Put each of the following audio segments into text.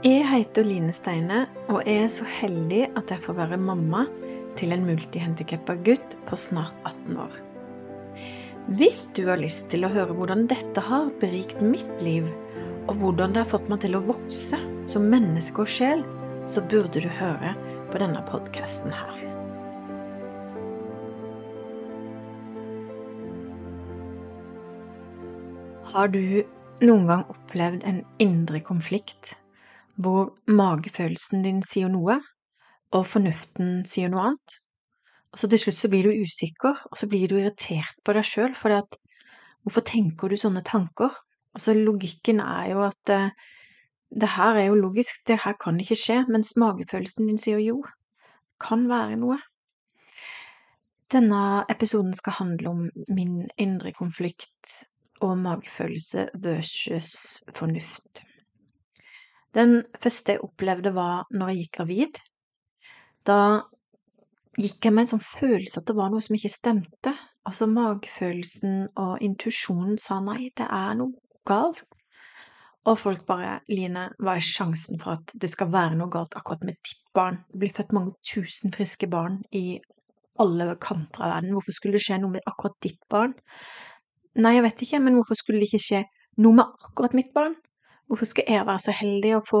Jeg heter Line Steine, og jeg er så heldig at jeg får være mamma til en multihandikappa gutt på snart 18 år. Hvis du har lyst til å høre hvordan dette har berikt mitt liv, og hvordan det har fått meg til å vokse som menneske og sjel, så burde du høre på denne podkasten her. Har du noen gang opplevd en indre konflikt hvor magefølelsen din sier noe, og fornuften sier noe annet? Og så til slutt så blir du usikker, og så blir du irritert på deg sjøl, for hvorfor tenker du sånne tanker? Altså, logikken er jo at eh, det her er jo logisk, det her kan ikke skje, mens magefølelsen din sier jo, kan være noe. Denne episoden skal handle om min indre konflikt og magefølelse versus fornuft. Den første jeg opplevde, var når jeg gikk gravid. Da gikk jeg med en sånn følelse at det var noe som ikke stemte. Altså magefølelsen og intuisjonen sa nei, det er noe galt. Og folk bare Line, hva er sjansen for at det skal være noe galt akkurat med ditt barn? Det blir født mange tusen friske barn i alle kanter av verden. Hvorfor skulle det skje noe med akkurat ditt barn? Nei, jeg vet ikke, men hvorfor skulle det ikke skje noe med akkurat mitt barn? Hvorfor skal jeg være så heldig å få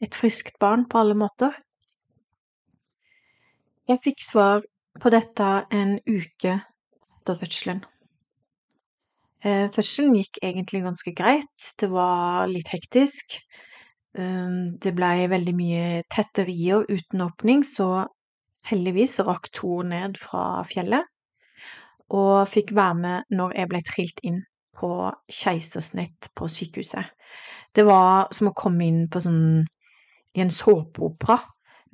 et friskt barn på alle måter? Jeg fikk svar på dette en uke etter fødselen. Eh, fødselen gikk egentlig ganske greit, det var litt hektisk. Um, det blei veldig mye tetterier uten åpning, så heldigvis rakk Tor ned fra fjellet og fikk være med når jeg ble trilt inn på keisersnitt på sykehuset. Det var som å komme inn på sånn i en såpeopera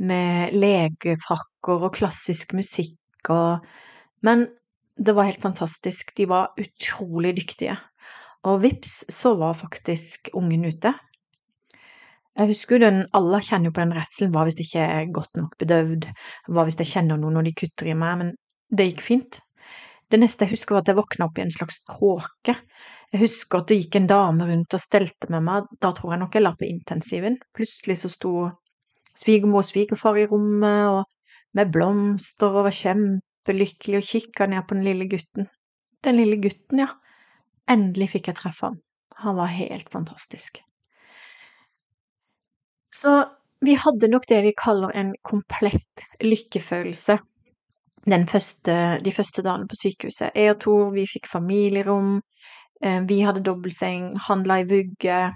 med legefrakker og klassisk musikk og Men det var helt fantastisk. De var utrolig dyktige. Og vips, så var faktisk ungen ute. Jeg husker den, Alle kjenner jo på den redselen. Hva hvis det ikke er godt nok bedøvd? Hva hvis jeg kjenner noe når de kutter i meg? Men det gikk fint. Det neste jeg husker, var at jeg våkna opp i en slags tåke. Jeg husker at det gikk en dame rundt og stelte med meg. Da tror jeg nok jeg la på intensiven. Plutselig så sto svigermor og svigerfar i rommet og med blomster og var kjempelykkelig og kikka ned på den lille gutten. Den lille gutten, ja. Endelig fikk jeg treffe han. Han var helt fantastisk. Så vi hadde nok det vi kaller en komplett lykkefølelse første, de første dagene på sykehuset. Jeg og Tor, vi fikk familierom, vi hadde dobbeltseng, handla i vugge.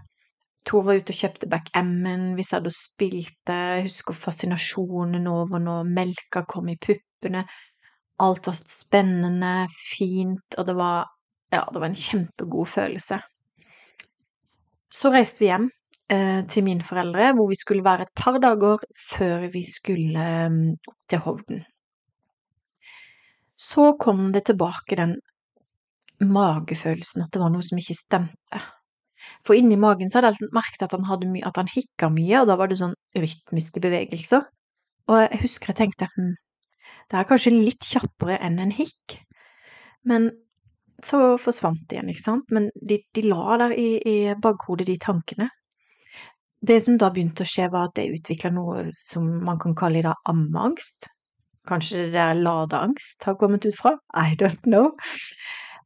Tor var ute og kjøpte backgammon, vi satt og spilte, jeg husker fascinasjonen over når melka kom i puppene. Alt var spennende, fint, og det var, ja, det var en kjempegod følelse. Så reiste vi hjem eh, til mine foreldre, hvor vi skulle være et par dager før vi skulle til Hovden. Så kom det tilbake den magefølelsen, at det var noe som ikke stemte. For inni magen så hadde jeg merket at han, hadde my at han hikka mye, og da var det sånn rytmiske bevegelser. Og jeg husker jeg tenkte hm, det er kanskje litt kjappere enn en hikk. Men så forsvant det igjen, ikke sant. Men de, de la der i, i bakhodet, de tankene. Det som da begynte å skje, var at jeg utvikla noe som man kan kalle i dag ammeangst. Kanskje det der ladeangst har kommet ut fra? I don't know.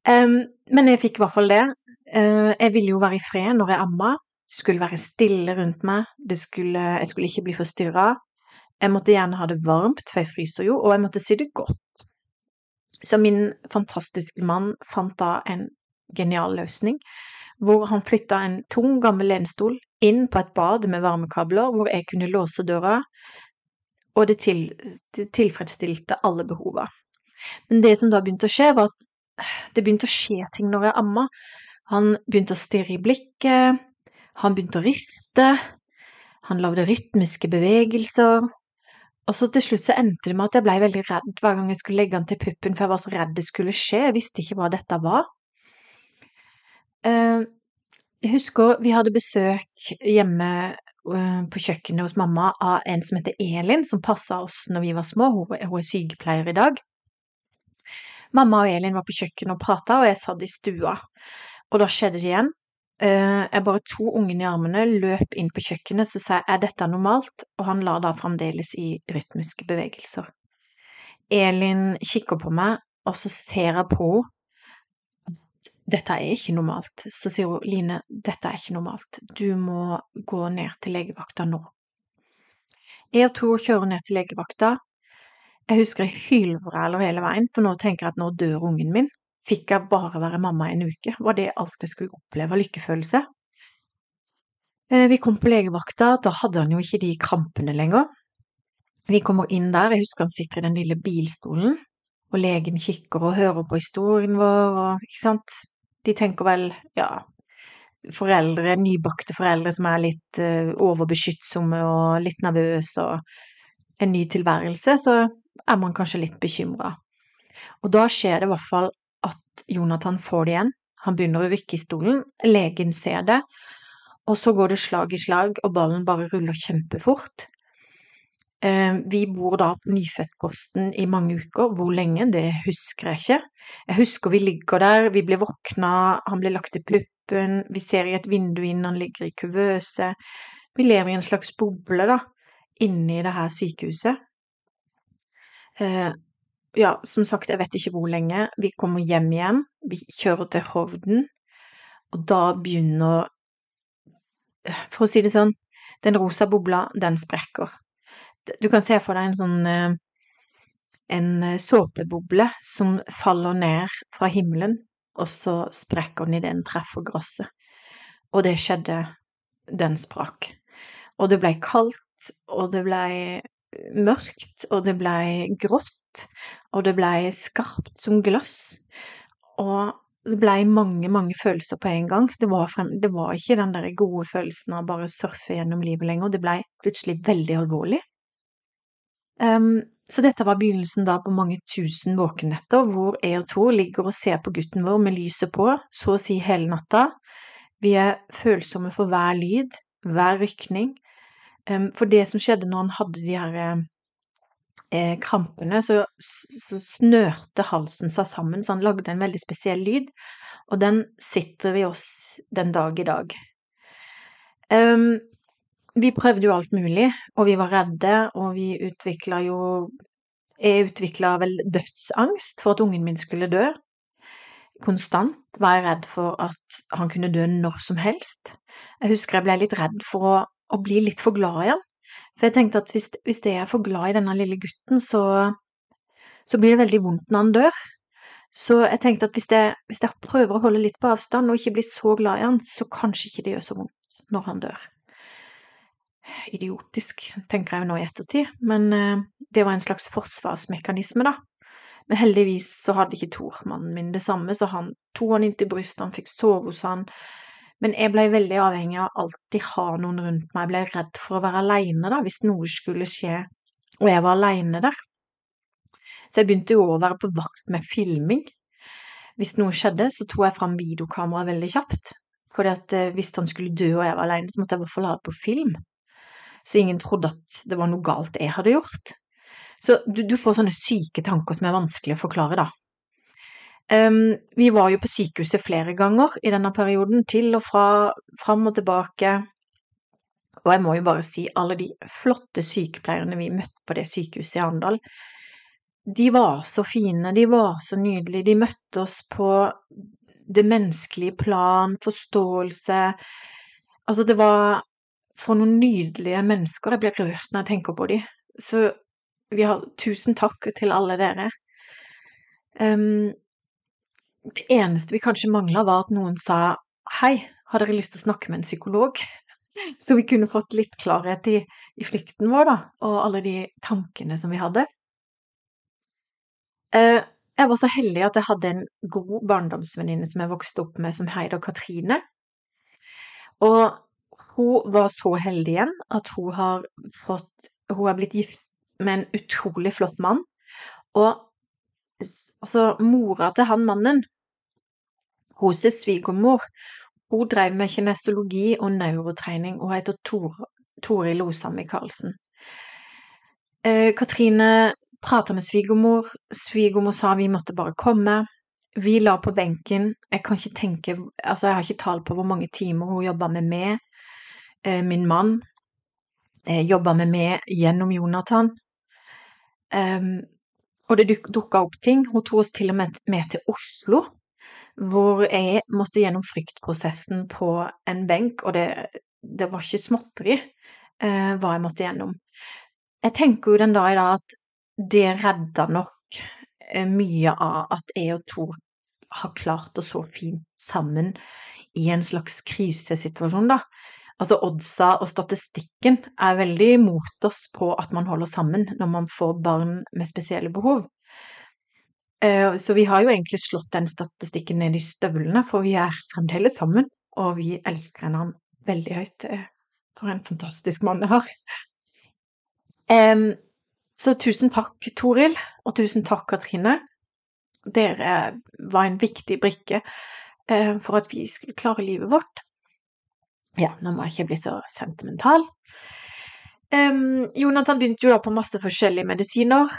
Um, men jeg fikk i hvert fall det. Uh, jeg ville jo være i fred når jeg amma. Skulle være stille rundt meg. Skulle, jeg skulle ikke bli forstyrra. Jeg måtte gjerne ha det varmt, for jeg fryser jo, og jeg måtte si det godt. Så min fantastiske mann fant da en genial løsning, hvor han flytta en tung, gammel lenestol inn på et bad med varmekabler, hvor jeg kunne låse døra, og det, til, det tilfredsstilte alle behova. Men det som da begynte å skje, var at det begynte å skje ting når jeg amma. Han begynte å stirre i blikket, han begynte å riste, han lagde rytmiske bevegelser. Og så til slutt så endte det med at jeg blei veldig redd hver gang jeg skulle legge han til puppen, for jeg var så redd det skulle skje, jeg visste ikke hva dette var. Eh, jeg husker vi hadde besøk hjemme Eh, på kjøkkenet hos mamma av en som heter Elin, som passa oss når vi var små. Hun, er sykepleier i dag. Mamma og Elin var på kjøkkenet og prata, og jeg satt i stua. Og da skjedde det igjen. Eh, jeg bare tok ungen i armene, løp inn på kjøkkenet, så sa jeg er dette normalt, og han la da fremdeles i rytmiske bevegelser. Elin kikker på meg, og så ser jeg på henne dette er ikke normalt. Så sier hun Line, dette er ikke normalt, du må gå ned til legevakta nå. Jeg og Tor kjører ned til legevakta. Jeg husker jeg hylvræler hele veien, for nå tenker jeg at nå dør ungen min. Fikk jeg bare være mamma en uke? Var det alt jeg skulle oppleve av lykkefølelse? Eh, vi kom på legevakta, da hadde han jo ikke de krampene lenger. Vi kommer inn der, jeg husker han sitter i den lille bilstolen, og legen kikker og hører på historien vår, og ikke sant, de tenker vel, ja, foreldre, nybakte foreldre som er litt uh, overbeskyttsomme og litt nervøse og en ny tilværelse, så er man kanskje litt bekymra. Og da skjer det i hvert fall at Jonathan får det igjen. Han begynner å rykke i stolen, legen ser det, og så går det slag i slag, og ballen bare ruller kjempefort. Eh, vi bor da på nyfødtposten i mange uker. Hvor lenge, det husker jeg ikke. Jeg husker vi ligger der, vi blir våkna, han blir lagt i puppen, vi ser i et vindu inn, han ligger i kuvøse. Vi lever i en slags boble, da, inni det her sykehuset. Eh, ja, som sagt, jeg vet ikke hvor lenge. Vi kommer hjem igjen. Vi kjører til Hovden. Og da begynner For å si det sånn, den rosa bobla, den sprekker. Du kan se for deg en sånn eh, en eh, såpeboble som faller ned fra himmelen, og så sprekker den idet den treffer gresset. Og det skjedde. Den sprakk. Og det blei kaldt, og det blei mørkt, og det blei grått og det blei skarpt som glass. Og det blei mange, mange følelser på en gang. Det var, frem, det var ikke den der gode følelsen av bare å surfe gjennom livet lenger. Det blei plutselig veldig alvorlig. Um, så dette var begynnelsen da på mange tusen våkenetter hvor jeg og Tor ligger og ser på gutten vår med lyset på, så å si hele natta. Vi er følsomme for hver lyd, hver rykning. Um, for det som skjedde når han hadde de her eh, krampene, så, så, snørte halsen seg sammen, så han lagde en veldig spesiell lyd, og den sitter vi oss den dag i dag. Um, vi prøvde jo alt mulig, og vi var redde, og vi utvikla jo Jeg utvikla vel dødsangst for at ungen min skulle dø. Konstant var jeg redd for at han kunne dø når som helst. Jeg husker jeg ble litt redd for å, å bli litt for glad i ham. For jeg tenkte at hvis, hvis jeg er for glad i denne lille gutten, så, så, blir det veldig vondt når han dør. Så jeg tenkte at hvis jeg, hvis jeg, prøver å holde litt på avstand og ikke blir så glad i han, så kanskje ikke det gjør så vondt når han dør. Idiotisk, tenker jeg jo nå i ettertid, men eh, det var en slags forsvarsmekanisme, da. Men heldigvis så hadde ikke Tor, mannen min, det samme, så han tok han inntil brystet, han fikk sove hos han, men jeg ble veldig avhengig av alltid ha noen rundt meg. Jeg ble redd for å være aleine, da, hvis noe skulle skje og jeg var aleine der. Så jeg begynte jo å være på vakt med filming. Hvis noe skjedde, så tok jeg fram videokameraet veldig kjapt. For at hvis han skulle dø og jeg var aleine, så måtte jeg i hvert fall ha det på film. Så ingen trodde at det var noe galt jeg hadde gjort. Så du, du får sånne syke tanker som er vanskelig å forklare, da. Um, vi var jo på sykehuset flere ganger i denne perioden, til og fra, fram og tilbake. Og jeg må jo bare si, alle de flotte sykepleierne vi møtte på det sykehuset i Arendal, de var så fine, de var så nydelige, de møtte oss på det menneskelige plan, forståelse Altså, det var for noen nydelige mennesker. Jeg blir rørt når jeg tenker på dem. Så vi har tusen takk til alle dere. Um, det eneste vi kanskje mangla, var at noen sa hei, har dere lyst til å snakke med en psykolog? Så vi kunne fått litt klarhet i, i frykten vår, da, og alle de tankene som vi hadde. Uh, jeg var så heldig at jeg hadde en god barndomsvenninne som jeg vokste opp med, som heter Katrine. Og hun var så heldig igjen at hun har fått Hun er blitt gift med en utrolig flott mann. Og altså, mora til han mannen, hos svigermor. Hun drev med kinestologi og neurotrening og heter Tor, Toril Osa Michaelsen. Eh, Katrine prata med svigermor. Svigermor sa vi måtte bare komme. vi la på benken Jeg kan ikke tenke Altså, jeg har ikke tall på hvor mange timer hun jobba med meg, min mann. Jobba med meg gjennom Jonathan. Um, og det dukka opp ting. Hun tok oss til og med med til Oslo, hvor jeg måtte gjennom fryktprosessen på en benk, og det, det var ikke småtteri uh, hva jeg måtte gjennom. Jeg tenker jo den dag i dag at det redda nok mye av at jeg og Tor har klart å så fint sammen i en slags krisesituasjon, da. Altså oddsa og statistikken er veldig mot oss på at man holder sammen når man får barn med spesielle behov. Eh, så vi har jo egentlig slått den statistikken ned i støvlene, for vi er fremdeles sammen, og vi elsker hverandre veldig høyt. For en fantastisk mann jeg har. Så tusen takk, Toril, og tusen takk, Katrine. Dere var en viktig brikke eh, for at vi skulle klare livet vårt. Ja, nå må jeg ikke bli så sentimental. Um, Jonathan begynte jo da på masse forskjellige medisiner.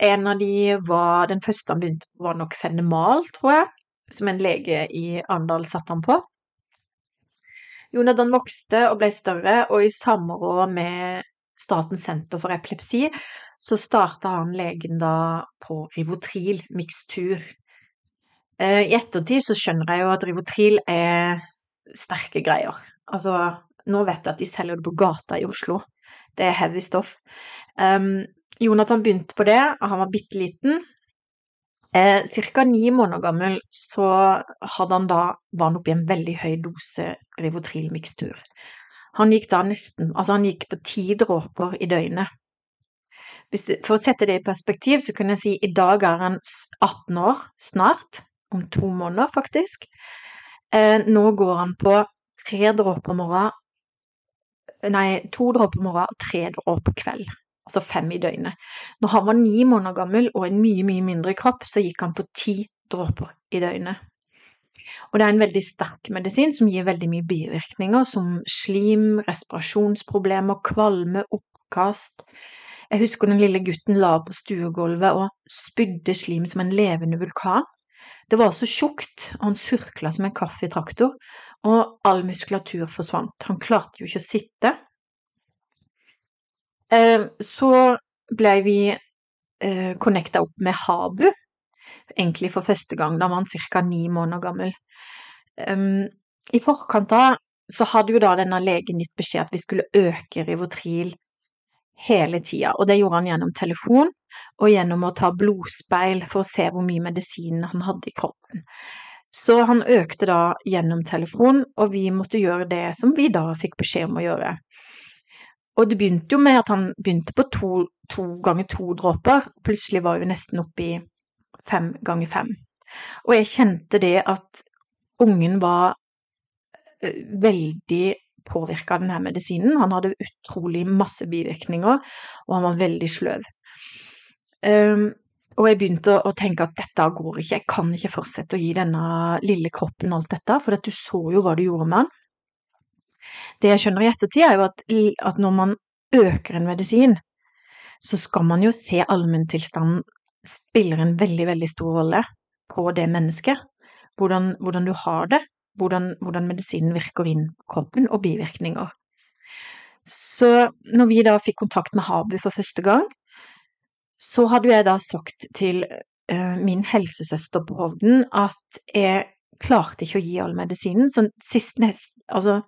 En av de var Den første han begynte på, var nok Fenemal, tror jeg, som en lege i Arendal satte han på. Jonathan vokste og ble større, og i samråd med Statens senter for epilepsi så starta han legen da på Rivotril mikstur. Uh, I ettertid så skjønner jeg jo at Rivotril er sterke greier. Altså, nå vet jeg at de selger det på gata i Oslo. Det er heavy stoff. Um, Jonathan begynte på det, og han var bitte liten. Eh, Ca. ni måneder gammel så hadde han da, var han oppe i en veldig høy dose Rivotril-mikstur. Han gikk da nesten Altså, han gikk på ti dråper i døgnet. Det, for å sette det i perspektiv, så kunne jeg si i dag er han 18 år, snart. Om to måneder, faktisk. Eh, nå går han på tre dråper morgen Nei, to dråper morgen og tre dråper kveld. Altså fem i døgnet. Når han var ni måneder gammel og en mye, mye mindre kropp, så gikk han på ti dråper i døgnet. Og det er en veldig sterk medisin som gir veldig mye bivirkninger, som slim, respirasjonsproblemer, kvalme, oppkast. Jeg husker den lille gutten la på stuegulvet og spydde slim som en levende vulkan. Det var så tjukt, og han surkla som en kaffetraktor, og all muskulatur forsvant. Han klarte jo ikke å sitte. Eh, så ble vi eh, connecta opp med Habu, egentlig for første gang. Da var han ca. ni måneder gammel. I forkant av så hadde jo da denne legen gitt beskjed at vi skulle øke Rivotril hele tida, og det gjorde han gjennom telefon og gjennom å ta blodspeil for å se hvor mye medisin han hadde i kroppen. Så han økte da gjennom telefon, og vi måtte gjøre det som vi da fikk beskjed om å gjøre. Og det begynte jo med at han begynte på to, to ganger to dråper, plutselig var vi nesten oppe i fem ganger fem. Og jeg kjente det at ungen var veldig påvirka av denne medisinen. Han hadde utrolig masse bivirkninger, og han var veldig sløv. Um, og jeg begynte å, tenke at dette går ikke, jeg kan ikke fortsette å gi denne lille kroppen alt dette, for du så jo hva du gjorde med den. Det jeg skjønner i ettertid, er jo at, at når man øker en medisin, så skal man jo se allmenntilstanden spiller en veldig, veldig stor rolle på det mennesket. Hvordan, hvordan du har det, hvordan, hvordan, medisinen virker inn kroppen, og bivirkninger. Så når vi da fikk kontakt med Habu for første gang, så hadde jeg da sagt til uh, min helsesøster på Hovden at jeg klarte ikke å gi all medisinen. Så sist, altså,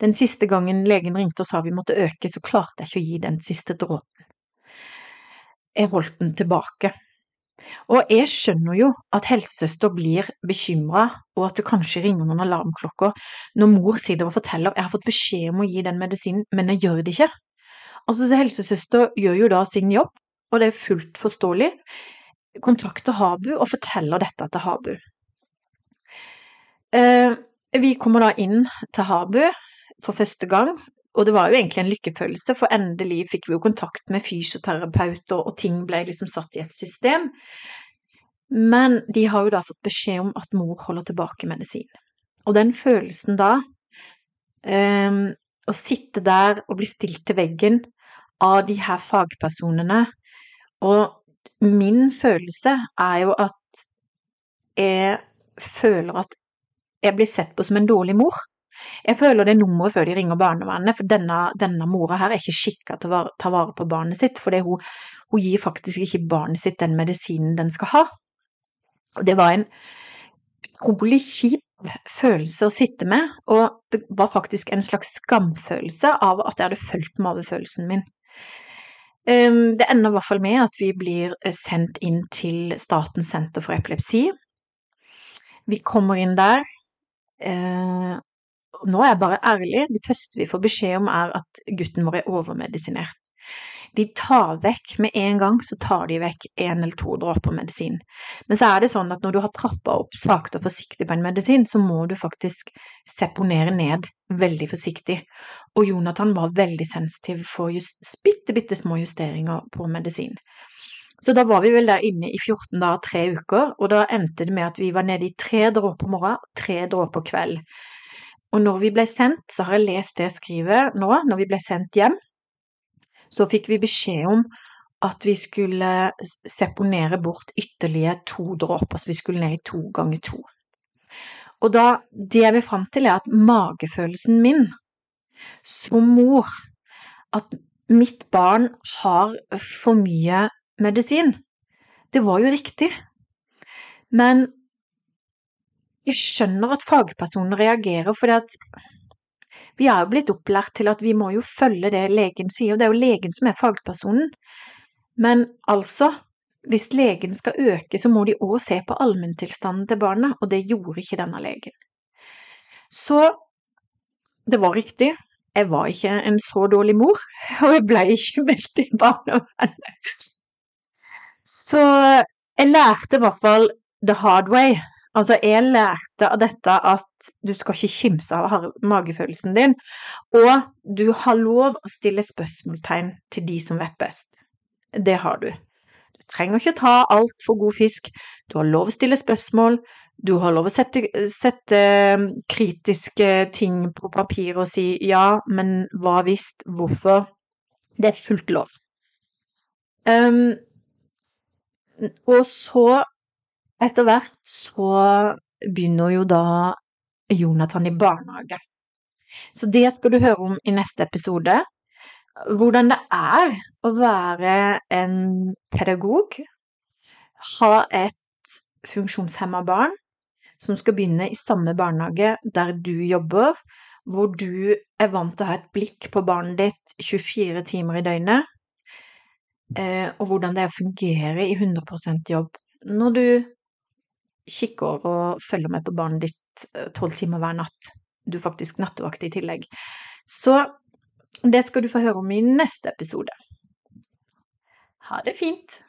den siste gangen legen ringte og sa vi måtte øke, så klarte jeg ikke å gi den siste dråpen. Jeg holdt den tilbake. Og jeg skjønner jo at helsesøster blir bekymra, og at det kanskje ringer noen alarmklokker når mor sitter og forteller jeg har fått beskjed om å gi den medisinen, men jeg gjør det ikke. Altså, så Helsesøster gjør jo da sin jobb, og det er fullt forståelig, kontakter Habu og forteller dette til Habu. Eh, vi kommer da inn til Habu for første gang, og det var jo egentlig en lykkefølelse, for endelig fikk vi jo kontakt med fysioterapeuter, og ting ble liksom satt i et system. Men de har jo da fått beskjed om at mor holder tilbake medisin. Og den følelsen da, um, å sitte der og bli stilt til veggen av de her fagpersonene og min følelse er jo at jeg føler at jeg blir sett på som en dårlig mor. Jeg føler det nummeret før de ringer barnevernet, for denne, denne mora her er ikke skikka til å ta vare på barnet sitt, for hun, hun gir faktisk ikke barnet sitt den medisinen den skal ha. Og det var en utrolig kjip følelse å sitte med, og det var faktisk en slags skamfølelse av at jeg hadde fulgt følelsen min. Ehm, det ender i hvert fall med at vi blir sendt inn til Statens senter for epilepsi. Vi kommer inn der. Eh, nå er jeg bare ærlig. Det første vi får beskjed om, er at gutten vår er overmedisinert. De tar vekk med en gang, så tar de vekk én eller to dråper medisin. Men så er det sånn at når du har trappa opp sakte og forsiktig på en medisin, så må du faktisk seponere ned veldig forsiktig. Og Jonathan var veldig sensitiv for just, bitte, bitte små justeringer på medisin. Så da var vi vel der inne i 14 dager, tre uker, og da endte det med at vi var nede i tre dråper morgen, tre dråper kveld. Og når vi ble sendt, så har jeg lest det skrivet nå, når vi ble sendt hjem, så fikk vi beskjed om at vi skulle seponere bort ytterligere to dråper, så vi skulle ned i to ganger to. Og da, det jeg vil fram til, er at magefølelsen min som mor, at mitt barn har for mye medisin, det var jo riktig. Men jeg skjønner at fagpersoner reagerer, fordi at vi er jo blitt opplært til at vi må jo følge det legen sier, og det er jo legen som er fagpersonen. Men altså, hvis legen skal øke, så må de òg se på allmenntilstanden til barnet, og det gjorde ikke denne legen. Så det var riktig, jeg var ikke en så dårlig mor, og jeg ble ikke meldt i barnevernet. Så jeg lærte i hvert fall the hard way. Altså, jeg lærte av dette at du skal ikke kimse av magefølelsen din, og du har lov å stille spørsmålstegn til de som vet best. Det har du. Du trenger ikke ta altfor god fisk. Du har lov å stille spørsmål. Du har lov å sette, sette um, kritiske ting på papir og si ja, men hva visst, hvorfor? Det er fullt lov. Um, og så etter hvert så begynner jo da Jonathan i barnehage. Så det skal du høre om i neste episode. Hvordan det er å være en pedagog, ha et funksjonshemma barn som skal begynne i samme barnehage der du jobber, hvor du er vant til å ha et blikk på barnet ditt 24 timer i døgnet, eh, og hvordan det er å fungere i 100% jobb når du kikker og følger med på barnet ditt eh, tolv timer hver natt. Du er faktisk nattevakt i tillegg. Så det skal du få høre om i neste episode. Ha det fint!